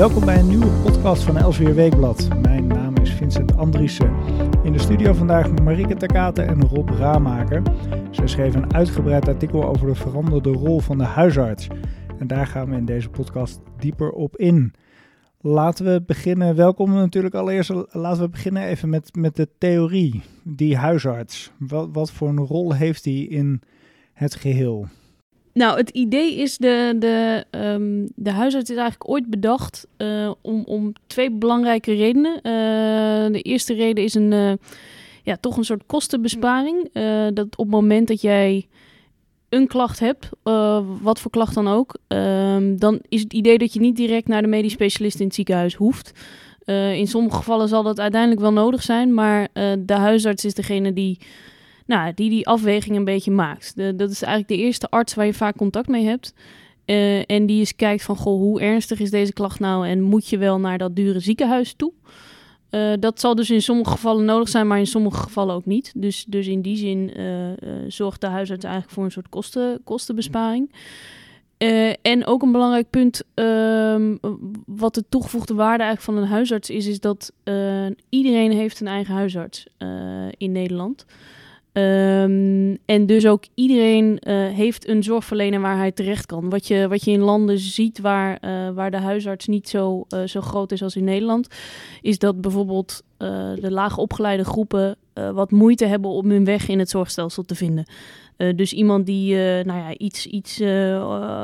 Welkom bij een nieuwe podcast van Elsevier Weekblad. Mijn naam is Vincent Andriessen. In de studio vandaag Marike Takate en Rob Raamaker. Zij schreven een uitgebreid artikel over de veranderde rol van de huisarts. En daar gaan we in deze podcast dieper op in. Laten we beginnen, welkom natuurlijk allereerst, laten we beginnen even met, met de theorie. Die huisarts, wat, wat voor een rol heeft die in het geheel? Nou, het idee is, de, de, um, de huisarts is eigenlijk ooit bedacht uh, om, om twee belangrijke redenen. Uh, de eerste reden is een, uh, ja, toch een soort kostenbesparing. dat op het moment dat jij een klacht hebt, wat voor klacht dan ook, um, dan is het idee dat je niet direct naar de medisch specialist in het ziekenhuis hoeft. in sommige gevallen zal dat uiteindelijk wel nodig zijn, maar de huisarts is degene die nou, die die afweging een beetje maakt. Dat is eigenlijk de eerste arts waar je vaak contact mee hebt. Uh, en die eens kijkt van, goh, hoe ernstig is deze klacht nou en moet je wel naar dat dure ziekenhuis toe? Uh, dat zal dus in sommige gevallen nodig zijn, maar in sommige gevallen ook niet. Dus, dus in die zin uh, zorgt de huisarts eigenlijk voor een soort kosten, kostenbesparing. en ook een belangrijk punt, ehm, wat de toegevoegde waarde eigenlijk van een huisarts is, is dat iedereen heeft een eigen huisarts in Nederland. Um, en dus ook iedereen uh, heeft een zorgverlener waar hij terecht kan. Wat je, wat je in landen ziet waar, uh, waar de huisarts niet zo, uh, zo groot is als in Nederland, is dat bijvoorbeeld de laag opgeleide groepen wat moeite hebben om hun weg in het zorgstelsel te vinden. dus iemand die nou ja, iets, iets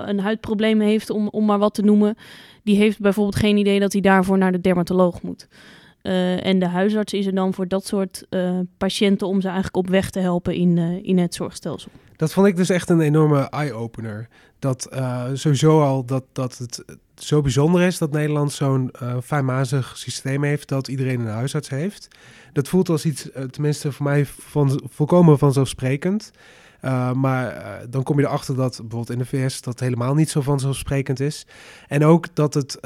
een huidprobleem heeft, om, om maar wat te noemen, die heeft bijvoorbeeld geen idee dat hij daarvoor naar de dermatoloog moet. Uh, en de huisarts is er dan voor dat soort uh, patiënten om ze eigenlijk op weg te helpen in, uh, in het zorgstelsel. Dat vond ik dus echt een enorme eye-opener. Dat sowieso al dat, dat het zo bijzonder is dat Nederland zo'n fijnmazig systeem heeft dat iedereen een huisarts heeft. Dat voelt als iets, tenminste voor mij, van, volkomen vanzelfsprekend. maar dan kom je erachter dat bijvoorbeeld in de VS dat helemaal niet zo vanzelfsprekend is. En ook dat het,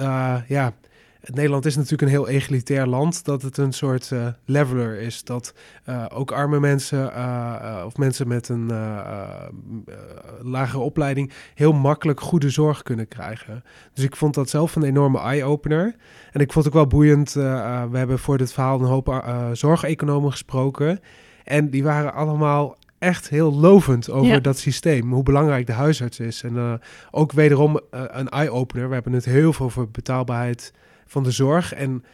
ja Nederland is natuurlijk een heel egalitair land, dat het een soort uh, leveler is. Dat uh, ook arme mensen uh, of mensen met een lagere opleiding heel makkelijk goede zorg kunnen krijgen. Dus ik vond dat zelf een enorme eye-opener. En ik vond het ook wel boeiend. we hebben voor dit verhaal een hoop zorgeconomen gesproken. En die waren allemaal echt heel lovend over ja. dat systeem. Hoe belangrijk de huisarts is. En ook wederom een eye-opener. We hebben het heel veel over betaalbaarheid van de zorg. En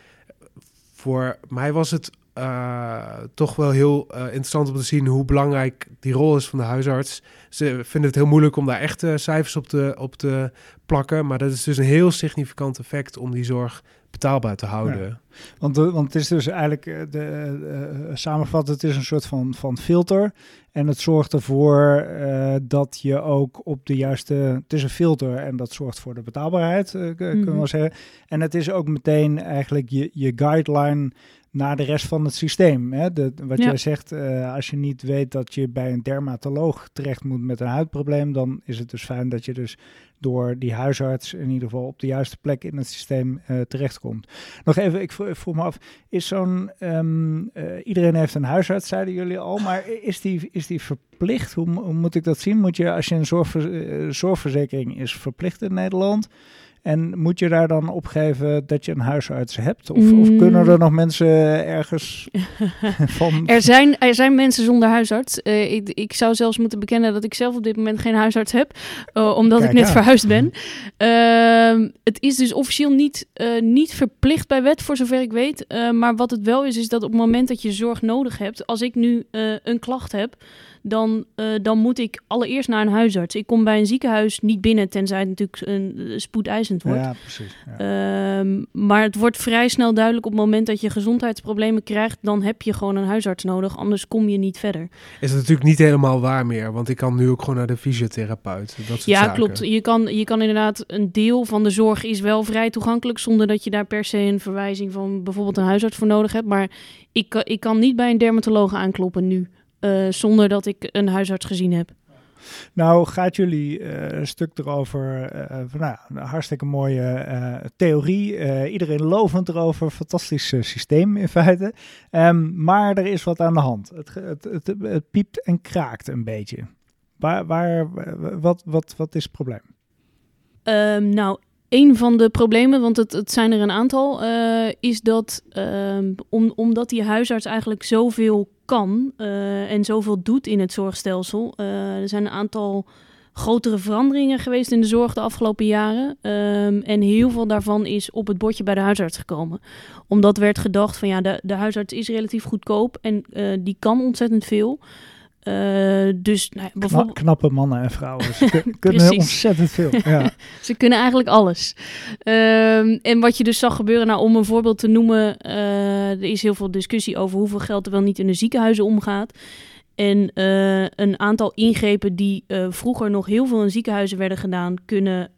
voor mij was het uh, toch wel heel uh, interessant om te zien hoe belangrijk die rol is van de huisarts. Ze vinden het heel moeilijk om daar echte cijfers op te, op te plakken. Maar dat is dus een heel significant effect om die zorg betaalbaar te houden. Ja. Want, want het is dus eigenlijk, uh, de, uh, samenvat, het is een soort van, van filter. En het zorgt ervoor uh, dat je ook op de juiste, het is een filter en dat zorgt voor de betaalbaarheid, mm -hmm. kunnen we mhm. zeggen. En het is ook meteen eigenlijk je, je guideline naar de rest van het systeem. Hè? De, wat ja. jij zegt, uh, als je niet weet dat je bij een dermatoloog terecht moet met een huidprobleem, dan is het dus fijn dat je dus door die huisarts in ieder geval op de juiste plek in het systeem uh, terechtkomt. Nog even, ik vroeg me af, is zo'n, um, uh, iedereen heeft een huisarts, zeiden jullie al, maar is die, is die verplicht? Hoe, moet ik dat zien? Moet je, als je een zorgver, zorgverzekering is verplicht in Nederland, en moet je daar dan opgeven dat je een huisarts hebt? Of, mm. of kunnen er nog mensen ergens van... Er zijn, er zijn mensen zonder huisarts. Uh, ik, ik, zou zelfs moeten bekennen dat ik zelf op dit moment geen huisarts heb. Uh, omdat Kijk, ik net verhuisd ben. Uh, het is dus officieel niet, eh, niet verplicht bij wet, voor zover ik weet. maar wat het wel is, is dat op het moment dat je zorg nodig hebt... Als ik nu een klacht heb dan, uh, dan moet ik allereerst naar een huisarts. Ik kom bij een ziekenhuis niet binnen, tenzij het natuurlijk een uh, spoedeisend wordt. Ja, precies. Ja. Um, maar het wordt vrij snel duidelijk op het moment dat je gezondheidsproblemen krijgt, dan heb je gewoon een huisarts nodig, anders kom je niet verder. Is het natuurlijk niet helemaal waar meer, want ik kan nu ook gewoon naar de fysiotherapeut. Dat soort ja, zaken. klopt. Je kan, je kan inderdaad, een deel van de zorg is wel vrij toegankelijk, zonder dat je daar per se een verwijzing van bijvoorbeeld een huisarts voor nodig hebt. Maar ik, ik kan niet bij een dermatoloog aankloppen nu. Uh, zonder dat ik een huisarts gezien heb. Nou, gaat jullie uh, een stuk erover, uh, van, nou, een hartstikke mooie uh, theorie. iedereen lovend erover, fantastisch systeem in feite. Um, maar er is wat aan de hand. Het, het, het, het piept en kraakt een beetje. Waar, waar, wat, wat, wat is het probleem? Um, nou, een van de problemen, want het, het zijn er een aantal, is dat ehm, om, omdat die huisarts eigenlijk zoveel kan uh, en zoveel doet in het zorgstelsel, uh, er zijn een aantal grotere veranderingen geweest in de zorg de afgelopen jaren. Um, en heel veel daarvan is op het bordje bij de huisarts gekomen. Omdat werd gedacht van ja, de, de huisarts is relatief goedkoop en die kan ontzettend veel. Uh, dus nou, bijvoorbeeld... knappe mannen en vrouwen. Ze kunnen ontzettend veel. Ja. Ze kunnen eigenlijk alles. Uh, en wat je dus zag gebeuren, nou, om een voorbeeld te noemen, uh, er is heel veel discussie over hoeveel geld er wel niet in de ziekenhuizen omgaat. En uh, een aantal ingrepen die vroeger nog heel veel in ziekenhuizen werden gedaan, kunnen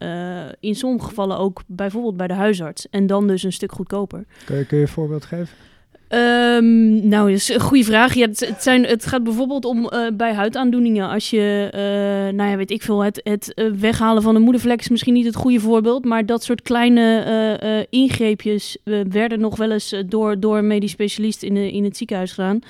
in sommige gevallen ook bijvoorbeeld bij de huisarts. En dan dus een stuk goedkoper. Kun je, kun je een voorbeeld geven? Um, nou, dat is een goede vraag. Ja, het, het, zijn, het gaat bijvoorbeeld om uh, bij huidaandoeningen. Als je, uh, nou ja, weet ik veel, het, het uh, weghalen van een moedervlek is misschien niet het goede voorbeeld. Maar dat soort kleine ingreepjes werden nog wel eens door, door een medisch specialist in, de, in het ziekenhuis gedaan.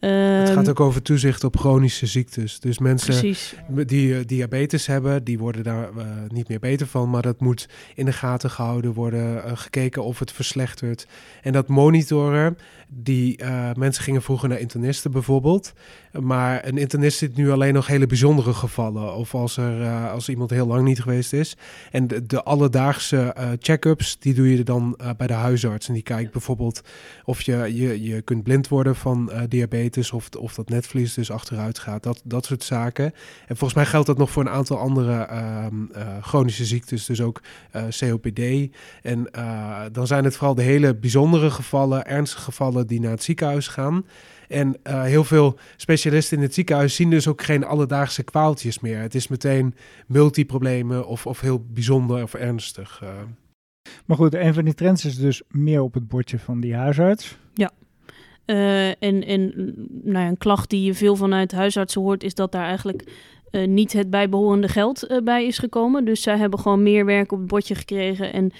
het gaat ook over toezicht op chronische ziektes. Dus mensen Precies. die diabetes hebben, die worden daar niet meer beter van. Maar dat moet in de gaten gehouden worden, gekeken of het verslechtert. En dat monitoren die uh, mensen gingen vroeger naar internisten bijvoorbeeld. Maar een internist zit nu alleen nog hele bijzondere gevallen. Of als, er, uh, als iemand heel lang niet geweest is. En de, de alledaagse uh, check-ups, die doe je dan bij de huisarts. En die kijkt bijvoorbeeld of je, je, je kunt blind worden van diabetes. Of, of dat netvlies dus achteruit gaat. Dat, dat soort zaken. En volgens mij geldt dat nog voor een aantal andere ehm, chronische ziektes. Dus ook COPD. En dan zijn het vooral de hele bijzondere gevallen, ernstige gevallen die naar het ziekenhuis gaan. En uh, heel veel specialisten in het ziekenhuis zien dus ook geen alledaagse kwaaltjes meer. Het is meteen multiproblemen of, of heel bijzonder of ernstig. Uh. Maar goed, een van die trends is dus meer op het bordje van die huisarts. Ja. Uh, en en nou ja, een klacht die je veel vanuit huisartsen hoort, is dat daar eigenlijk uh, niet het bijbehorende geld uh, bij is gekomen. Dus zij hebben gewoon meer werk op het bordje gekregen. En,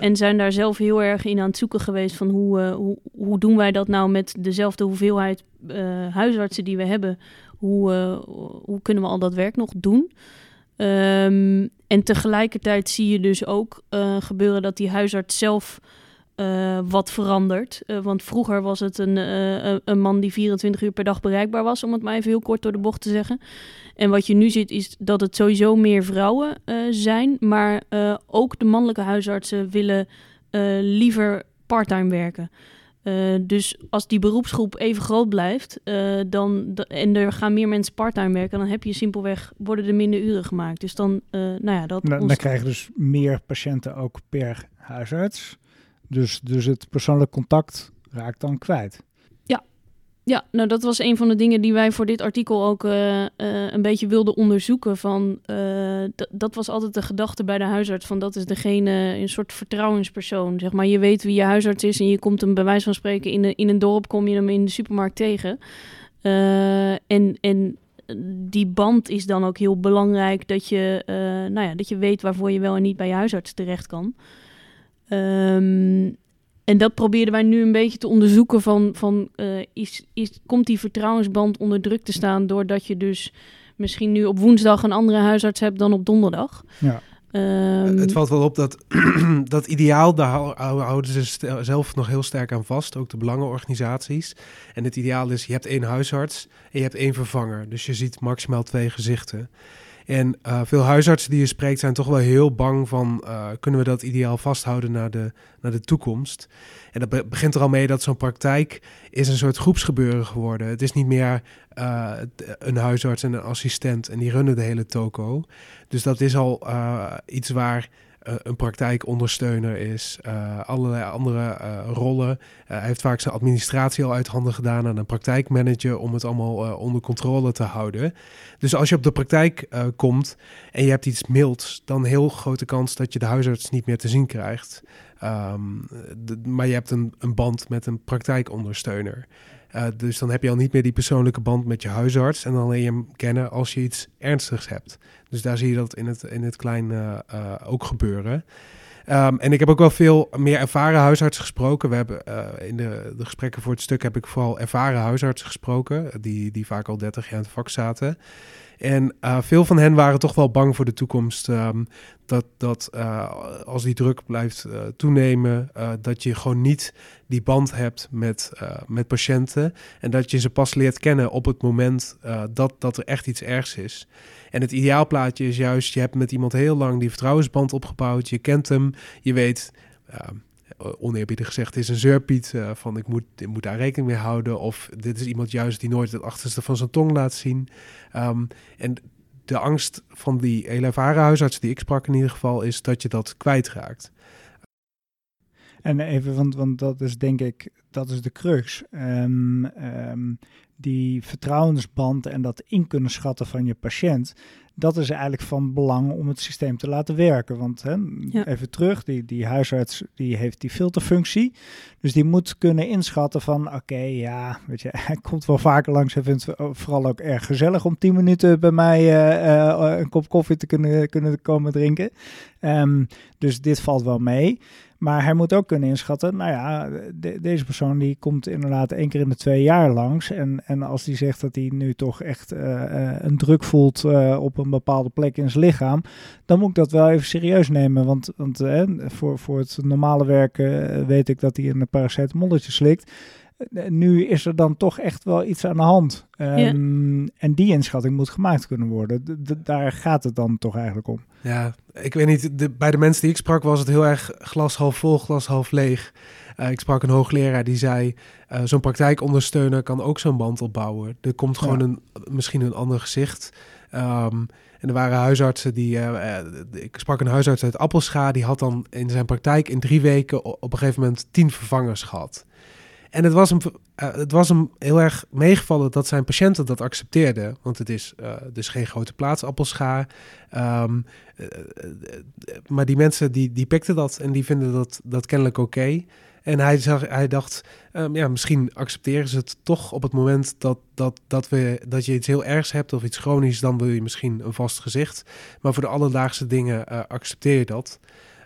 en zijn daar zelf heel erg in aan het zoeken geweest van hoe, uh, hoe, hoe doen wij dat nou met dezelfde hoeveelheid huisartsen die we hebben. Hoe, hoe kunnen we al dat werk nog doen? Um, en tegelijkertijd zie je dus ook gebeuren dat die huisarts zelf uh, wat verandert. Uh, want vroeger was het een, uh, een man die 24 uur per dag bereikbaar was, om het maar even heel kort door de bocht te zeggen. En wat je nu ziet is dat het sowieso meer vrouwen zijn, maar ook de mannelijke huisartsen willen liever parttime werken. dus als die beroepsgroep even groot blijft dan, en er gaan meer mensen parttime werken, dan heb je simpelweg, worden er minder uren gemaakt. Dus dan, nou ja, dat... Dan, dan krijg je dus meer patiënten ook per huisarts. Dus, dus het persoonlijk contact raakt dan kwijt. Ja. ja, nou dat was een van de dingen die wij voor dit artikel ook uh, uh, een beetje wilden onderzoeken. Van, uh, dat was altijd de gedachte bij de huisarts. Van dat is degene, een soort vertrouwenspersoon. Zeg maar, je weet wie je huisarts is en je komt hem bij wijze van spreken in, in een dorp, kom je hem in de supermarkt tegen. en, en die band is dan ook heel belangrijk dat je, nou ja, dat je weet waarvoor je wel en niet bij je huisarts terecht kan. Um, en dat probeerden wij nu een beetje te onderzoeken van, van uh, is, is, komt die vertrouwensband onder druk te staan doordat je dus misschien nu op woensdag een andere huisarts hebt dan op donderdag. Ja. Um, het valt wel op dat dat ideaal, daar houden ze zelf nog heel sterk aan vast, ook de belangenorganisaties. En het ideaal is, je hebt één huisarts en je hebt één vervanger. Dus je ziet maximaal twee gezichten. En uh, veel huisartsen die je spreekt zijn toch wel heel bang van... Uh, kunnen we dat ideaal vasthouden naar de, naar de toekomst? En dat begint er al mee dat zo'n praktijk is een soort groepsgebeuren geworden. Het is niet meer uh, een huisarts en een assistent en die runnen de hele toko. Dus dat is al iets waar een praktijkondersteuner is, uh, allerlei andere uh, rollen. hij heeft vaak zijn administratie al uit handen gedaan aan een praktijkmanager om het allemaal onder controle te houden. Dus als je op de praktijk komt en je hebt iets milds, dan heel grote kans dat je de huisarts niet meer te zien krijgt. De, maar je hebt een, een band met een praktijkondersteuner. Uh, dus dan heb je al niet meer die persoonlijke band met je huisarts. En dan leer je hem kennen als je iets ernstigs hebt. Dus daar zie je dat in het, in het klein uh, uh, ook gebeuren. Um, en ik heb ook wel veel meer ervaren huisartsen gesproken. We hebben in de, de gesprekken voor het stuk heb ik vooral ervaren huisartsen gesproken. Die, die vaak al 30 jaar in het vak zaten. En uh, veel van hen waren toch wel bang voor de toekomst. Um, dat dat uh, als die druk blijft uh, toenemen, dat je gewoon niet die band hebt met, met patiënten. En dat je ze pas leert kennen op het moment dat, dat er echt iets ergs is. En het ideaalplaatje is juist, je hebt met iemand heel lang die vertrouwensband opgebouwd. Je kent hem, je weet oneerbiedig gezegd is een zeurpiet uh, van ik moet, moet daar rekening mee houden. Of dit is iemand juist die nooit het achterste van zijn tong laat zien. Um, en de angst van die hele ervaren huisarts die ik sprak in ieder geval is dat je dat kwijtraakt. En even, want, want dat is denk ik, dat is de crux. Um, um, die vertrouwensband en dat in kunnen schatten van je patiënt, dat is eigenlijk van belang om het systeem te laten werken. Want hè, even terug, die, die huisarts die heeft die filterfunctie. Dus die moet kunnen inschatten van oké, ja, weet je, hij komt wel vaker langs. Hij vindt het vooral ook erg gezellig om tien minuten bij mij uh, uh, een kop koffie te kunnen, kunnen komen drinken. Um, dus dit valt wel mee. Maar hij moet ook kunnen inschatten, nou ja, deze persoon die komt inderdaad één keer in de twee jaar langs. En, en als die zegt dat hij nu toch echt uh, een druk voelt uh, op een bepaalde plek in zijn lichaam, dan moet ik dat wel even serieus nemen. Want, want voor, voor het normale werken weet ik dat hij een paracetamolletje slikt. Nu is er dan toch echt wel iets aan de hand. Um, ja. En die inschatting moet gemaakt kunnen worden. D daar gaat het dan toch eigenlijk om. Ja, ik weet niet. De, bij de mensen die ik sprak was het heel erg glas half vol, glas half leeg. Uh, ik sprak een hoogleraar die zei: uh, zo'n praktijkondersteuner kan ook zo'n band opbouwen. Er komt gewoon ja. een, misschien een ander gezicht. Um, en er waren huisartsen die. Uh, ik sprak een huisarts uit Appelscha. Die had dan in zijn praktijk in drie weken op een gegeven moment tien vervangers gehad. En het was, hem, uh, het was hem heel erg meegevallen dat zijn patiënten dat accepteerden. Want het is uh, dus geen grote plaats, appelschaar. Um, uh, maar die mensen die, die pikten dat en die vinden dat, dat kennelijk oké. En hij, zag, hij dacht, um, ja, misschien accepteren ze het toch op het moment dat, dat, dat, we, dat je iets heel ergs hebt of iets chronisch, dan wil je misschien een vast gezicht. Maar voor de alledaagse dingen accepteer je dat.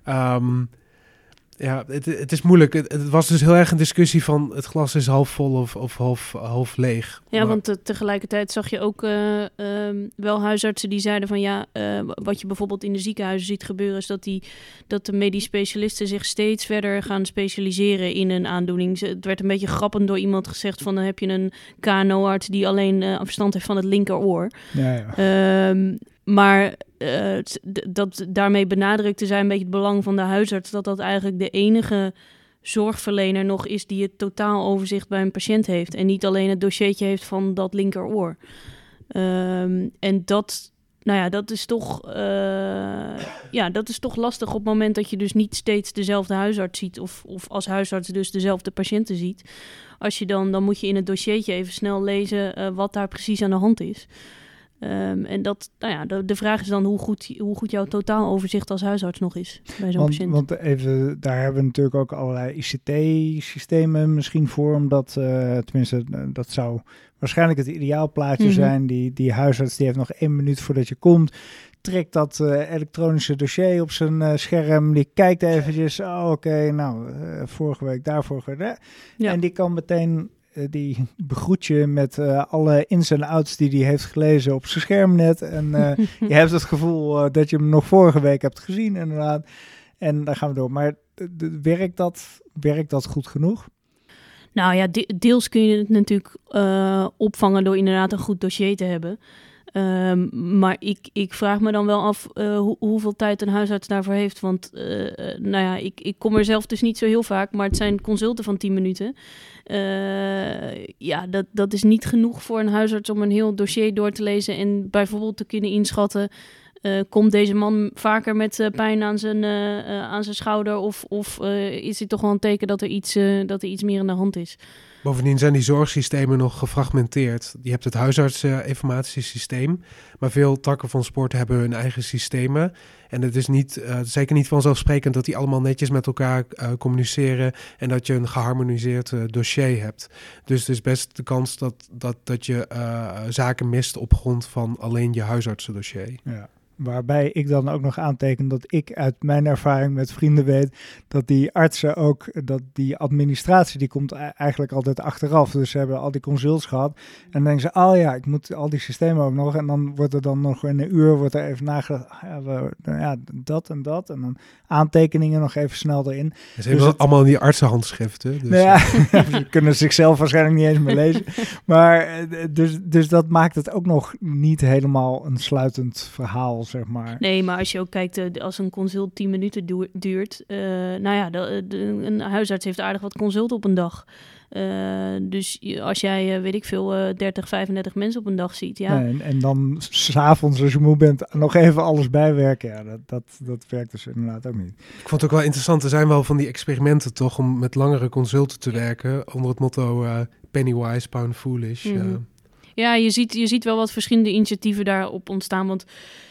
Um, ja, het, het is moeilijk. Het, het, was dus heel erg een discussie van het glas is half vol of, of half, half leeg. Ja, maar... want te, tegelijkertijd zag je ook uh, uh, wel huisartsen die zeiden van ja, uh, wat je bijvoorbeeld in de ziekenhuizen ziet gebeuren, is dat, die, dat de medisch specialisten zich steeds verder gaan specialiseren in een aandoening. Het werd een beetje grappend door iemand gezegd van dan heb je een KNO-arts die alleen verstand heeft van het linkeroor. Ja, ja. Um, maar uh, dat daarmee benadrukte zij een beetje het belang van de huisarts, dat dat eigenlijk de enige zorgverlener nog is die het totaal overzicht bij een patiënt heeft en niet alleen het dossiertje heeft van dat linkeroor. Um, en dat, nou ja, dat is toch, uh, ja, dat is toch lastig op het moment dat je dus niet steeds dezelfde huisarts ziet of, of als huisarts dus dezelfde patiënten ziet. Als je dan, dan moet je in het dossiertje even snel lezen uh, wat daar precies aan de hand is. Um, en dat, nou ja, de, de, vraag is dan hoe goed, hoe goed jouw totaaloverzicht als huisarts nog is bij zo'n patiënt. Want even, daar hebben we natuurlijk ook allerlei ICT-systemen misschien voor, omdat, uh, tenminste, dat zou waarschijnlijk het ideaalplaatje mm -hmm. zijn. Die, die huisarts die heeft nog één minuut voordat je komt, trekt dat uh, elektronische dossier op zijn uh, scherm, die kijkt eventjes, oh, oké, okay, nou, vorige week daar, vorige week Ja. En die kan meteen die begroet je met uh, alle ins en outs die hij heeft gelezen op zijn schermnet. En uh, je hebt het gevoel dat je hem nog vorige week hebt gezien, inderdaad. En dan gaan we door. Maar werkt dat, werkt dat goed genoeg? Nou ja, de deels kun je het natuurlijk opvangen door inderdaad een goed dossier te hebben. Um, maar ik, ik vraag me dan wel af hoe, hoeveel tijd een huisarts daarvoor heeft. Want uh, nou ja, ik, ik kom er zelf dus niet zo heel vaak, maar het zijn consulten van 10 minuten. Uh, ja, dat, dat is niet genoeg voor een huisarts om een heel dossier door te lezen en bijvoorbeeld te kunnen inschatten. komt deze man vaker met pijn aan zijn, aan zijn schouder? Of, of is het toch wel een teken dat er, iets, dat er iets meer aan de hand is? Bovendien zijn die zorgsystemen nog gefragmenteerd. Je hebt het huisartsinformatiesysteem, maar veel takken van sport hebben hun eigen systemen. En het is niet, uh, zeker niet vanzelfsprekend dat die allemaal netjes met elkaar uh, communiceren en dat je een geharmoniseerd uh, dossier hebt. Dus het is best de kans dat, dat, dat je zaken mist op grond van alleen je huisartsendossier. Ja. Waarbij ik dan ook nog aanteken dat ik uit mijn ervaring met vrienden weet dat die artsen ook, dat die administratie, die komt eigenlijk altijd achteraf. Dus ze hebben al die consults gehad. En dan denken ze, oh ja, ik moet al die systemen ook nog. En dan wordt er dan nog in een uur wordt er even nagedacht. Ja, dat en dat. En dan aantekeningen nog even snel erin. Ze hebben dus allemaal die artsenhandschriften. Dus. Nou ja, ze kunnen zichzelf waarschijnlijk niet eens meer lezen. Maar eh, dus, dus dat maakt het ook nog niet helemaal een sluitend verhaal, zeg maar. Nee, maar als je ook kijkt, uh, als een consult 10 minuten duurt. Uh, nou ja, de, de, een huisarts heeft aardig wat consult op een dag. Uh, dus als jij, weet ik veel, uh, 30, 35 mensen op een dag ziet, ja. en, en dan s'avonds als je moe bent nog even alles bijwerken, ja, dat, dat, dat werkt dus inderdaad ook niet. Ik vond het ook wel interessant, er zijn wel van die experimenten toch om met langere consulten te werken onder het motto Pennywise, Pound Foolish. Mm Ja, je ziet, je ziet wel wat verschillende initiatieven daarop ontstaan, want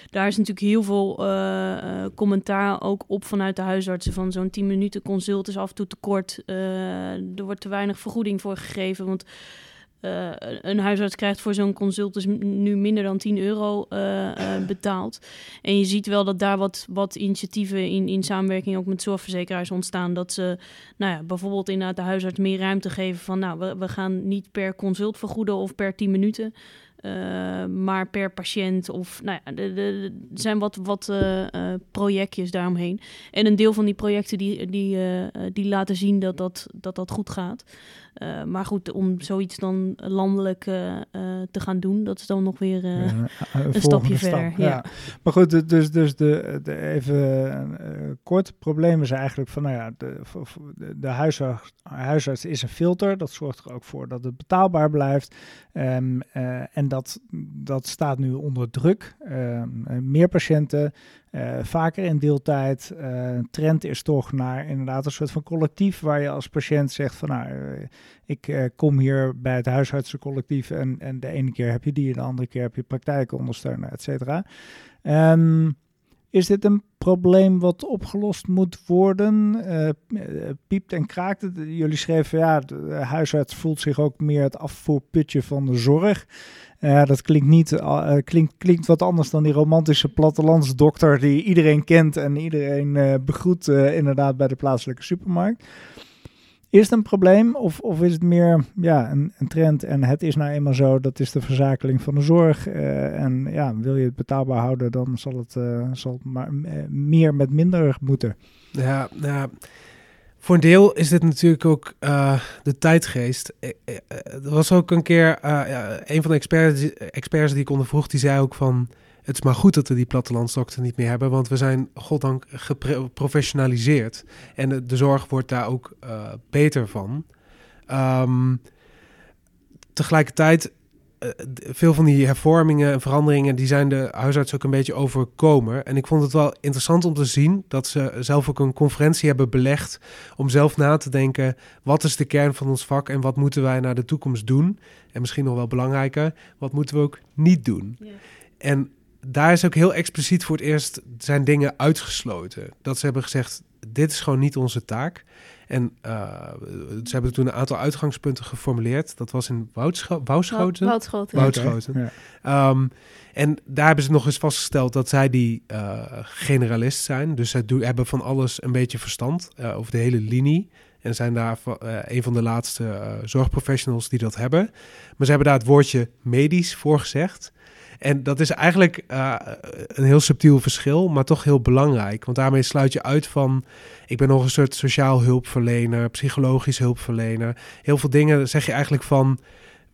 daar is natuurlijk heel veel uh, commentaar ook op vanuit de huisartsen. Van zo'n 10 minuten consult is af en toe te kort. Uh, er wordt te weinig vergoeding voor gegeven. Want een huisarts krijgt voor zo'n consult dus nu minder dan 10 euro betaald. En je ziet wel dat daar wat, wat initiatieven in, in samenwerking ook met zorgverzekeraars ontstaan. Dat ze nou ja, bijvoorbeeld inderdaad de huisarts meer ruimte geven van nou, we, we gaan niet per consult vergoeden of per 10 minuten. Uh, maar per patiënt of nou ja, er zijn wat, wat uh, uh, projectjes daaromheen. En een deel van die projecten die, die, die laten zien dat dat, dat, dat goed gaat. Uh, maar goed, om zoiets dan landelijk uh, uh, te gaan doen, dat is dan nog weer een stapje stap, verder. Ja. ja. Maar goed, dus, dus de, de even kort probleem is eigenlijk van, nou ja, de, de, de huisarts, huisarts, is een filter. Dat zorgt er ook voor dat het betaalbaar blijft. Um, en dat, dat staat nu onder druk. Um, meer patiënten, uh, vaker in deeltijd. Uh, trend is toch naar inderdaad een soort van collectief waar je als patiënt zegt van nou, uh, ik kom hier bij het huisartsencollectief en, en de ene keer heb je die en de andere keer heb je praktijkondersteuner, et cetera. Um, is dit een probleem wat opgelost moet worden? piept en kraakt het? Jullie schreven ja, de huisarts voelt zich ook meer het afvoerputje van de zorg. Ja, dat klinkt, niet, klinkt, klinkt wat anders dan die romantische plattelandsdokter die iedereen kent en iedereen begroet inderdaad bij de plaatselijke supermarkt. Is het een probleem of, of is het meer ja, een, een, trend en het is nou eenmaal zo, dat is de verzakeling van de zorg. en ja, wil je het betaalbaar houden, dan zal het, zal het maar meer met minder moeten. Ja. Voor een deel is dit natuurlijk ook de tijdgeest. Eh, eh, er was ook een keer een van de experts, experts die ik ondervroeg, die zei ook van... Het is maar goed dat we die plattelandsdokter niet meer hebben, want we zijn goddank geprofessionaliseerd. En de, de, zorg wordt daar ook beter van. Um, tegelijkertijd uh, veel van die hervormingen en veranderingen, die zijn de huisarts ook een beetje overkomen. En ik vond het wel interessant om te zien dat ze zelf ook een conferentie hebben belegd om zelf na te denken, wat is de kern van ons vak en wat moeten wij naar de toekomst doen? En misschien nog wel belangrijker, wat moeten we ook niet doen? Ja. En daar is ook heel expliciet voor het eerst zijn dingen uitgesloten. Dat ze hebben gezegd, dit is gewoon niet onze taak. En uh, ze hebben toen een aantal uitgangspunten geformuleerd. Dat was in Woudscho Woudschoten. Woudschoten. Woudschoten. Ja. Um, en daar hebben ze nog eens vastgesteld dat zij die uh, generalist zijn. Dus zij hebben van alles een beetje verstand uh, over de hele linie. En zijn daar een van de laatste zorgprofessionals die dat hebben. Maar ze hebben daar het woordje medisch voor gezegd. En dat is eigenlijk uh, een heel subtiel verschil, maar toch heel belangrijk. Want daarmee sluit je uit van, ik ben nog een soort sociaal hulpverlener, psychologisch hulpverlener. Heel veel dingen zeg je eigenlijk van,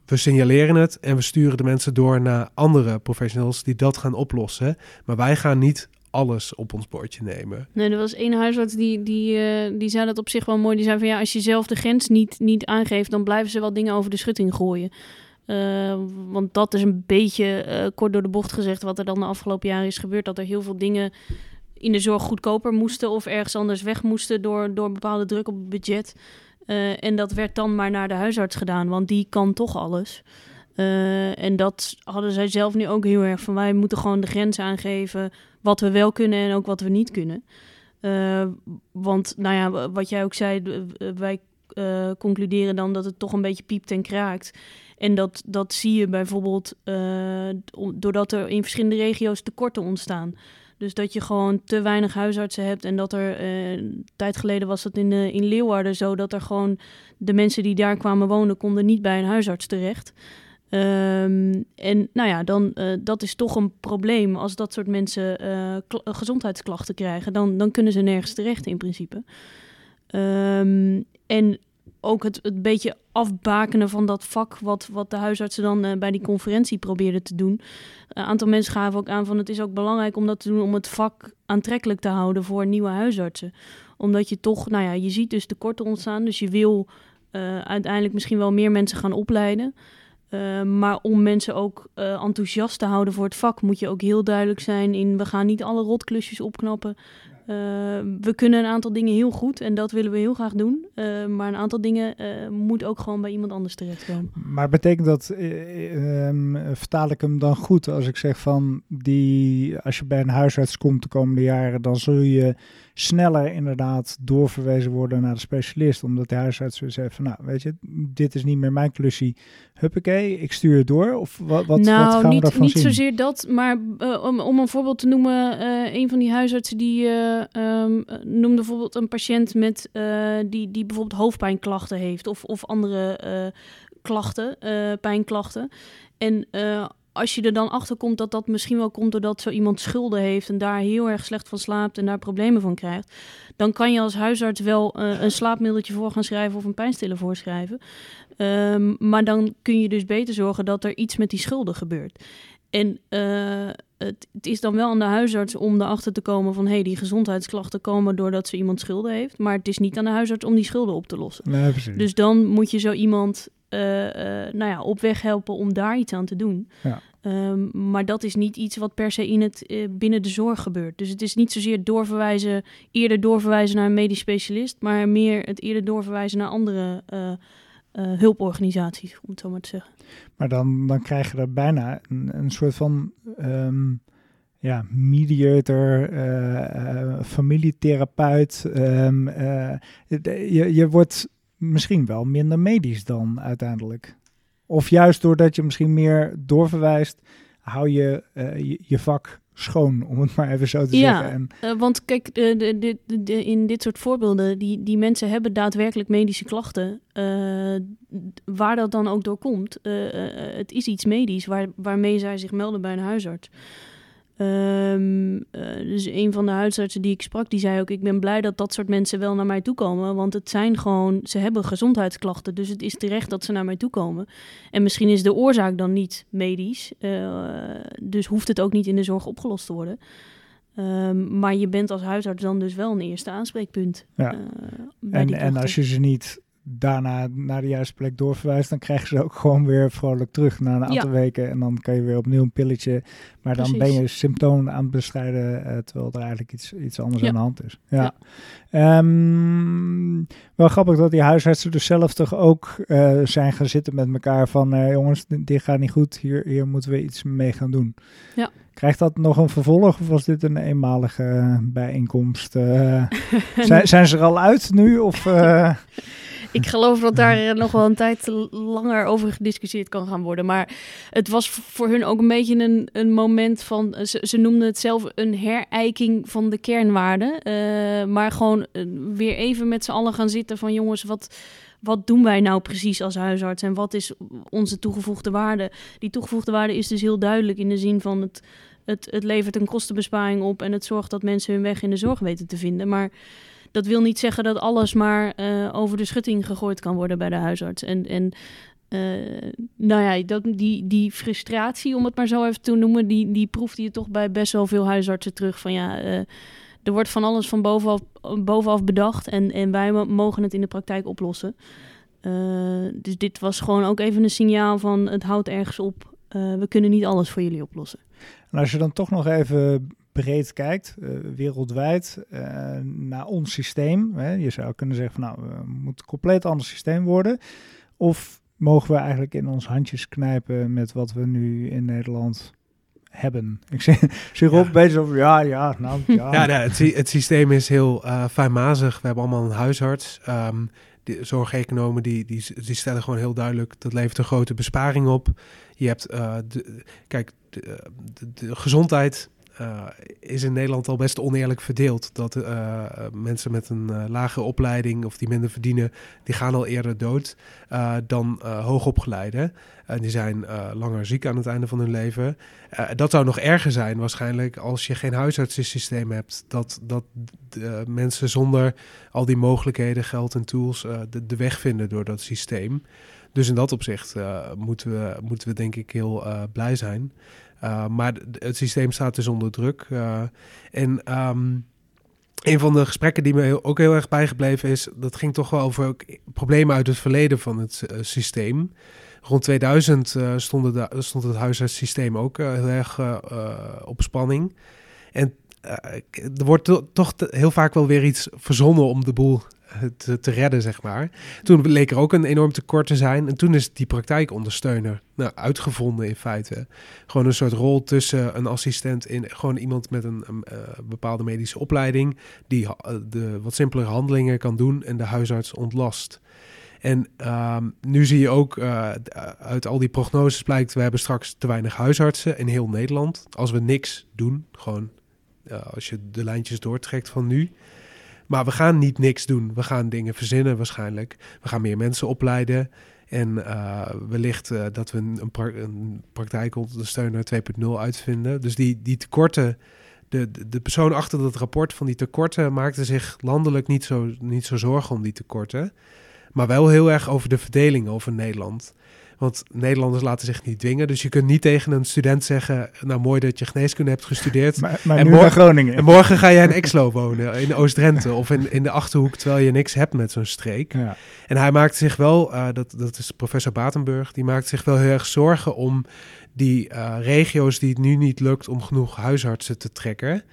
we signaleren het en we sturen de mensen door naar andere professionals die dat gaan oplossen. Maar wij gaan niet alles op ons bordje nemen. Nee, er was één huisarts die, die, uh, die zei dat op zich wel mooi. Die zei van ja, als je zelf de grens niet, niet aangeeft, dan blijven ze wel dingen over de schutting gooien. Uh, want dat is een beetje uh, kort door de bocht gezegd wat er dan de afgelopen jaren is gebeurd. Dat er heel veel dingen in de zorg goedkoper moesten of ergens anders weg moesten door, door bepaalde druk op het budget. Uh, en dat werd dan maar naar de huisarts gedaan, want die kan toch alles. en dat hadden zij zelf nu ook heel erg van wij moeten gewoon de grens aangeven wat we wel kunnen en ook wat we niet kunnen. want nou ja, wat jij ook zei, wij concluderen dan dat het toch een beetje piept en kraakt. En dat, dat zie je bijvoorbeeld uh, doordat er in verschillende regio's tekorten ontstaan. Dus dat je gewoon te weinig huisartsen hebt. En dat er uh, een tijd geleden was dat in, uh, in Leeuwarden zo dat er gewoon de mensen die daar kwamen wonen, konden niet bij een huisarts terecht. Um, en nou ja, dan dat is toch een probleem. Als dat soort mensen gezondheidsklachten krijgen, dan, dan kunnen ze nergens terecht in principe. Um, en ook het, het beetje afbakenen van dat vak, wat, wat de huisartsen dan uh, bij die conferentie probeerden te doen. Een aantal mensen gaven ook aan van het is ook belangrijk om dat te doen om het vak aantrekkelijk te houden voor nieuwe huisartsen. Omdat je toch, nou ja, je ziet dus tekorten ontstaan, dus je wil uh, uiteindelijk misschien wel meer mensen gaan opleiden. Maar om mensen ook enthousiast te houden voor het vak, moet je ook heel duidelijk zijn in we gaan niet alle rotklusjes opknappen. Uh, we kunnen een aantal dingen heel goed en dat willen we heel graag doen. Uh, maar een aantal dingen uh, moet ook gewoon bij iemand anders terechtkomen. Maar betekent dat, um, vertaal ik hem dan goed als ik zeg van die, als je bij een huisarts komt de komende jaren, dan zul je sneller inderdaad doorverwezen worden naar de specialist. Omdat de huisarts weer zegt van nou weet je, dit is niet meer mijn klusje. Huppakee, ik stuur het door. Of wat, wat, nou, wat gaan niet, we daarvan niet zien? zozeer dat, maar om, om een voorbeeld te noemen, een van die huisartsen die um, noemde bijvoorbeeld een patiënt met die, die bijvoorbeeld hoofdpijnklachten heeft of, of andere klachten, pijnklachten. En als je er dan achter komt dat dat misschien wel komt doordat zo iemand schulden heeft en daar heel erg slecht van slaapt en daar problemen van krijgt, dan kan je als huisarts wel een slaapmiddeltje voor gaan schrijven of een pijnstiller voorschrijven. Um, maar dan kun je dus beter zorgen dat er iets met die schulden gebeurt. En het, het, is dan wel aan de huisarts om erachter te komen van... hé, hey, die gezondheidsklachten komen doordat ze iemand schulden heeft. Maar het is niet aan de huisarts om die schulden op te lossen. Nee, dus dan moet je zo iemand uh, uh, nou ja, op weg helpen om daar iets aan te doen. Ja. Um, maar dat is niet iets wat per se in het, uh, binnen de zorg gebeurt. Dus het is niet zozeer doorverwijzen, eerder doorverwijzen naar een medisch specialist... maar meer het eerder doorverwijzen naar andere uh, hulporganisaties, om het zo maar te zeggen. Maar dan, dan krijg je er bijna een, soort van um, ja, mediator, uh, familietherapeut. Um, je, je wordt misschien wel minder medisch dan uiteindelijk. Of juist doordat je misschien meer doorverwijst, hou je, je vak schoon, om het maar even zo te ja, zeggen. En, uh, want kijk, de, de, de, de, in dit soort voorbeelden, die, die mensen hebben daadwerkelijk medische klachten. Uh, waar dat dan ook door komt, uh, het is iets medisch waar, waarmee zij zich melden bij een huisarts. Um, dus een van de huisartsen die ik sprak, die zei ook: Ik ben blij dat dat soort mensen wel naar mij toe komen. Want het zijn gewoon, ze hebben gezondheidsklachten. Dus het is terecht dat ze naar mij toe komen. En misschien is de oorzaak dan niet medisch. Uh, dus hoeft het ook niet in de zorg opgelost te worden. Um, maar je bent als huisarts dan dus wel een eerste aanspreekpunt. Ja. Uh, en, en als je ze niet daarna naar de juiste plek doorverwijst, dan krijgen ze ook gewoon weer vrolijk terug na een aantal ja. weken. En dan kan je weer opnieuw een pilletje. Maar dan ben je symptomen aan het bestrijden, uh, terwijl er eigenlijk iets, iets anders ja. aan de hand is. Ja. ja. Um, wel grappig dat die huisartsen dus zelf toch ook uh, zijn gaan zitten met elkaar van uh, jongens, dit gaat niet goed, hier, hier moeten we iets mee gaan doen. Ja. Krijgt dat nog een vervolg of was dit een eenmalige bijeenkomst? Zijn, zijn ze er al uit nu? Of. Ik geloof dat daar nog wel een tijd langer over gediscussieerd kan gaan worden. Maar het was voor hun ook een beetje een, een moment van. Ze, ze noemden het zelf een herijking van de kernwaarden. Uh, maar gewoon uh, weer even met z'n allen gaan zitten van jongens, wat. Wat doen wij nou precies als huisarts en wat is onze toegevoegde waarde? Die toegevoegde waarde is dus heel duidelijk in de zin van het, het, het levert een kostenbesparing op en het zorgt dat mensen hun weg in de zorg weten te vinden. Maar dat wil niet zeggen dat alles maar uh, over de schutting gegooid kan worden bij de huisarts. En, en uh, nou ja, dat, die, die frustratie, om het maar zo even te noemen, die, die proefde je toch bij best wel veel huisartsen terug. Van ja, uh, er wordt van alles van bovenaf, bovenaf bedacht en, en wij mogen het in de praktijk oplossen. dus dit was gewoon ook even een signaal van het houdt ergens op. we kunnen niet alles voor jullie oplossen. En als je dan toch nog even breed kijkt, uh, wereldwijd, uh, naar ons systeem. Hè. Je zou kunnen zeggen van nou, we moeten een compleet ander systeem worden. Of mogen we eigenlijk in ons handjes knijpen met wat we nu in Nederland hebben. Ik zeg, zeg op, ja. over, ja, ja, nou, ja. ja nee, het, het, systeem is heel uh, fijnmazig. We hebben allemaal een huisarts. Um, de zorgeconomen die, die, die stellen gewoon heel duidelijk... dat levert een grote besparing op. Je hebt, uh, de, kijk, de, de, de gezondheid is in Nederland al best oneerlijk verdeeld. Dat mensen met een lage opleiding of die minder verdienen, die gaan al eerder dood dan hoogopgeleiden. En die zijn langer ziek aan het einde van hun leven. dat zou nog erger zijn waarschijnlijk als je geen huisartsensysteem hebt. Dat, dat mensen zonder al die mogelijkheden, geld en tools de, de weg vinden door dat systeem. Dus in dat opzicht moeten, we, moeten we denk ik heel blij zijn. Uh, maar het systeem staat dus onder druk. en um, een van de gesprekken die me ook heel erg bijgebleven is, dat ging toch wel over problemen uit het verleden van het systeem. Rond 2000 stond, stond het huisartssysteem ook heel erg op spanning. En er wordt toch heel vaak wel weer iets verzonnen om de boel te, te, redden, zeg maar. Toen bleek er ook een enorm tekort te zijn. En toen is die praktijkondersteuner nou, uitgevonden in feite. Gewoon een soort rol tussen een assistent in gewoon iemand met een, eh, bepaalde medische opleiding. Die uh, de wat simpelere handelingen kan doen en de huisarts ontlast. En um, nu zie je ook uit al die prognoses blijkt, we hebben straks te weinig huisartsen in heel Nederland. Als we niks doen, gewoon als je de lijntjes doortrekt van nu, maar we gaan niet niks doen. We gaan dingen verzinnen waarschijnlijk. We gaan meer mensen opleiden. En uh, wellicht uh, dat we een, een praktijkondersteuner 2.0 uitvinden. Dus die, die tekorten, de, de, de, persoon achter dat rapport van die tekorten maakte zich landelijk niet zo, niet zo zorgen om die tekorten. Maar wel heel erg over de verdeling over Nederland. Want Nederlanders laten zich niet dwingen. Dus je kunt niet tegen een student zeggen... nou, mooi dat je geneeskunde hebt gestudeerd. maar, maar en, morgen, Groningen. en morgen ga jij in Exlo wonen, in Oost-Drenthe... of in, in de Achterhoek, terwijl je niks hebt met zo'n streek. Ja. En hij maakt zich wel, uh, dat, dat is professor Batenburg... die maakt zich wel heel erg zorgen om die uh, regio's die het nu niet lukt... om genoeg huisartsen te trekken...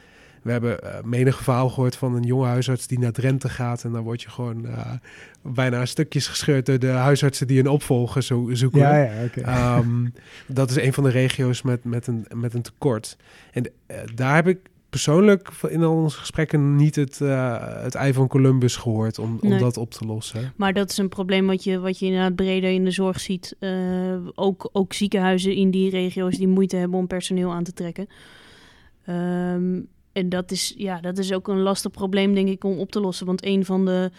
We hebben uh, menig verhaal gehoord van een jonge huisarts die naar Drenthe gaat. En dan word je gewoon uh, bijna stukjes gescheurd door de huisartsen die een opvolger zo zoeken. Ja, ja, okay. um, dat is een van de regio's met, met, een, met een tekort. En uh, daar heb ik persoonlijk in al onze gesprekken niet het, het ei van Columbus gehoord om, om dat op te lossen. Maar dat is een probleem wat je, wat je inderdaad breder in de zorg ziet. ook, ook ziekenhuizen in die regio's die moeite hebben om personeel aan te trekken. Um, en dat is, ja, dat is ook een lastig probleem, denk ik, om op te lossen. Want een van de.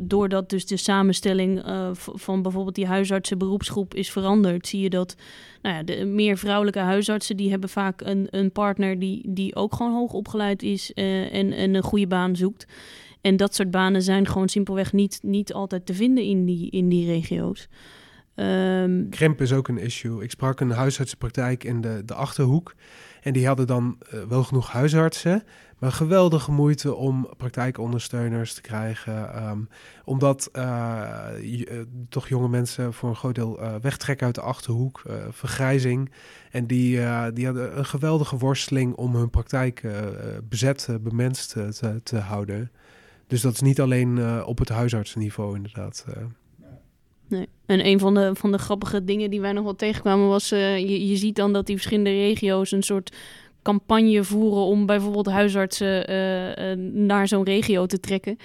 doordat dus de samenstelling uh, van bijvoorbeeld die huisartsenberoepsgroep is veranderd, zie je dat nou ja, de meer vrouwelijke huisartsen die hebben vaak een, een partner die, die ook gewoon hoog opgeleid is uh, en, en een goede baan zoekt. En dat soort banen zijn gewoon simpelweg niet, niet altijd te vinden in die, in die regio's. Um, Krimp is ook een issue. Ik sprak een huisartsenpraktijk in de, de Achterhoek. En die hadden dan uh, wel genoeg huisartsen, maar geweldige moeite om praktijkondersteuners te krijgen. Um, omdat uh, je, toch jonge mensen voor een groot deel wegtrekken uit de achterhoek, vergrijzing. En die, die hadden een geweldige worsteling om hun praktijk bezet, bemenst te, te, houden. Dus dat is niet alleen op het huisartsenniveau inderdaad. Nee. En een van de, van de grappige dingen die wij nog wel tegenkwamen was... Uh, je, je ziet dan dat die verschillende regio's een soort campagne voeren om bijvoorbeeld huisartsen uh, uh, naar zo'n regio te trekken.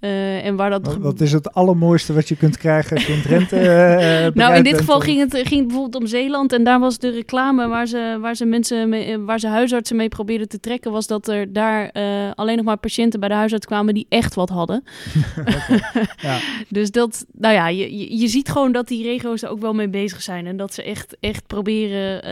Uh, en waar dat... Wat, wat, is het allermooiste wat je kunt krijgen als je in Drenthe Nou, in dit geval ging het, ging het bijvoorbeeld om Zeeland. En daar was de reclame waar ze, waar ze mensen mee, waar ze huisartsen mee probeerden te trekken... was dat er daar alleen nog maar patiënten bij de huisarts kwamen die echt wat hadden. ja. Dus dat, nou ja, je, je ziet gewoon dat die regio's er ook wel mee bezig zijn. En dat ze echt, echt proberen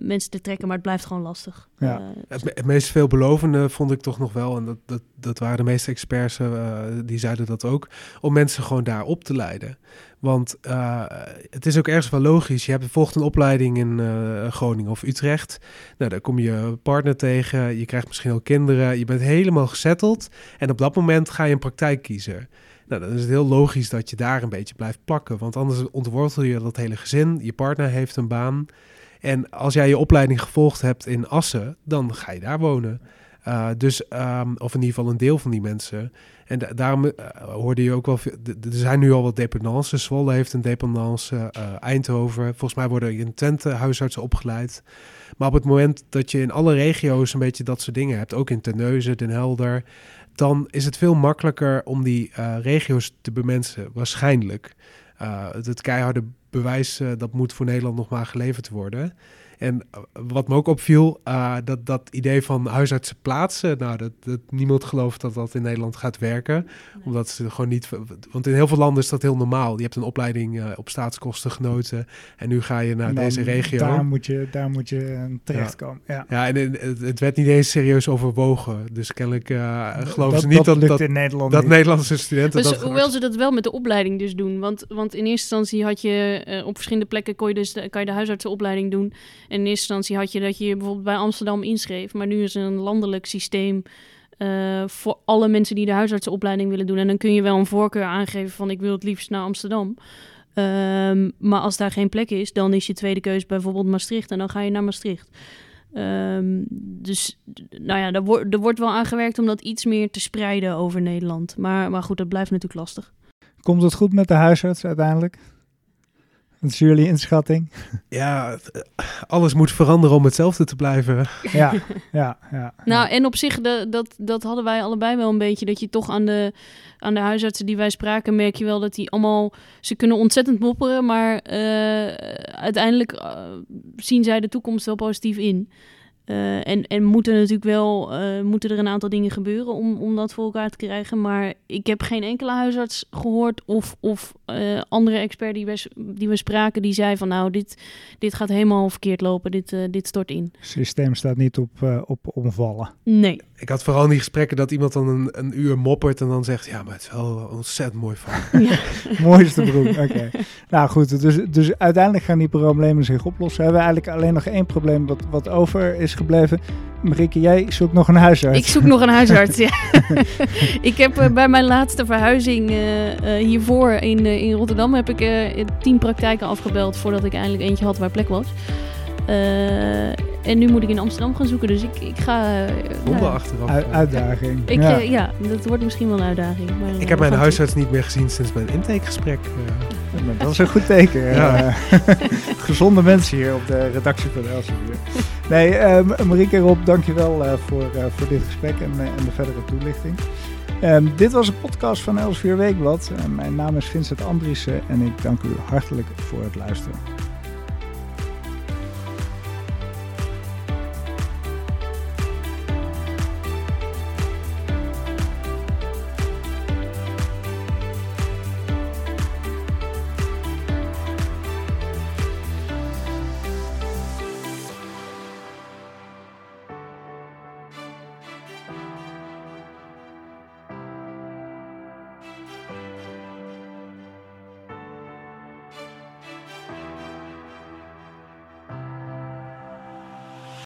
mensen te trekken, maar het blijft gewoon lastig. Ja. Uh, het, meest veelbelovende vond ik toch nog wel, en dat, dat, dat waren de meeste experts, uh, die zeiden dat ook, om mensen gewoon daar op te leiden. Want uh, het is ook ergens wel logisch. Je hebt volgt een opleiding in Groningen of Utrecht. Nou, daar kom je partner tegen. Je krijgt misschien ook kinderen. Je bent helemaal gezetteld. En op dat moment ga je een praktijk kiezen. Nou, dan is het heel logisch dat je daar een beetje blijft plakken. Want anders ontwortel je dat hele gezin. Je partner heeft een baan. En als jij je opleiding gevolgd hebt in Assen, dan ga je daar wonen. Dus, um, of in ieder geval een deel van die mensen. En daarom uh, hoorde je ook wel... Er zijn nu al wat dependances. Zwolle heeft een dependance. Uh, Eindhoven. Volgens mij worden in Twente huisartsen opgeleid. Maar op het moment dat je in alle regio's een beetje dat soort dingen hebt... ook in Terneuzen, Den Helder... dan is het veel makkelijker om die regio's te bemensen. Waarschijnlijk. het keiharde bewijs uh, dat moet voor Nederland nog maar geleverd worden. En eh, wat me ook opviel, uh, dat, dat idee van huisartsen plaatsen, nou, dat, dat niemand gelooft dat dat in Nederland gaat werken. Omdat ze gewoon niet, want in heel veel landen is dat heel normaal. Je hebt een opleiding uh, op staatskosten genoten en nu ga je naar deze regio. Daar moet je, daar moet je terechtkomen. Ja, ja. ja en het, het, werd niet eens serieus overwogen. Dus kennelijk geloven ze niet dat, dat, in Nederland dat Nederlandse studenten... Dus, dat hoewel ze dat wel met de opleiding dus doen. Want, want in eerste instantie had je op verschillende plekken kon je dus de, kan je de huisartsenopleiding doen. En in eerste instantie had je dat je bijvoorbeeld bij Amsterdam inschreef. Maar nu is er een landelijk systeem uh, voor alle mensen die de huisartsenopleiding willen doen. En dan kun je wel een voorkeur aangeven van ik wil het liefst naar Amsterdam. Um, maar als daar geen plek is, dan is je tweede keuze bijvoorbeeld Maastricht. En dan ga je naar Maastricht. Um, dus nou ja, er, wordt er wordt wel aangewerkt om dat iets meer te spreiden over Nederland. Maar, maar goed, dat blijft natuurlijk lastig. Komt het goed met de huisarts uiteindelijk? Wat is jullie inschatting? Ja, alles moet veranderen om hetzelfde te blijven. Ja, ja, ja. Nou, en op zich, de, dat, dat hadden wij allebei wel een beetje. Dat je toch aan de, aan de huisartsen die wij spraken, merk je wel dat die allemaal... Ze kunnen ontzettend mopperen, maar uh, uiteindelijk uh, zien zij de toekomst wel positief in. Uh, en, en moeten natuurlijk wel uh, moeten er een aantal dingen gebeuren om, om dat voor elkaar te krijgen. Maar ik heb geen enkele huisarts gehoord of, of uh, andere expert die we, die we spraken, die zei van nou, dit, dit gaat helemaal verkeerd lopen, dit, dit stort in. Het systeem staat niet op, op omvallen. Nee. Ik had vooral in die gesprekken dat iemand dan een, een uur moppert en dan zegt, ja, maar het is wel ontzettend mooi van. Ja. Mooiste broek, oké. Okay. Nou goed, dus, dus uiteindelijk gaan die problemen zich oplossen. We hebben eigenlijk alleen nog één probleem wat, wat over is gebleven. Marieke, jij zoekt nog een huisarts. Ik zoek nog een huisarts, ja. ik heb uh, bij mijn laatste verhuizing uh, uh, hiervoor in, in Rotterdam... heb ik tien praktijken afgebeld voordat ik eindelijk eentje had waar plek was. en nu moet ik in Amsterdam gaan zoeken, dus ik, ik ga... Wonder nou, achteraf. U uitdaging. Ik, ja. ja. dat wordt misschien wel een uitdaging. Maar, ik heb mijn huisarts niet meer gezien sinds mijn intakegesprek. dat is een goed teken. Ja. gezonde mensen hier op de redactie van Elsevier. Nee, um, Marieke Rob, dankjewel uh, voor, uh, voor dit gesprek en, uh, en de verdere toelichting. Um, dit was een podcast van Elsevier Weekblad. mijn naam is Vincent Andriessen en ik dank u hartelijk voor het luisteren.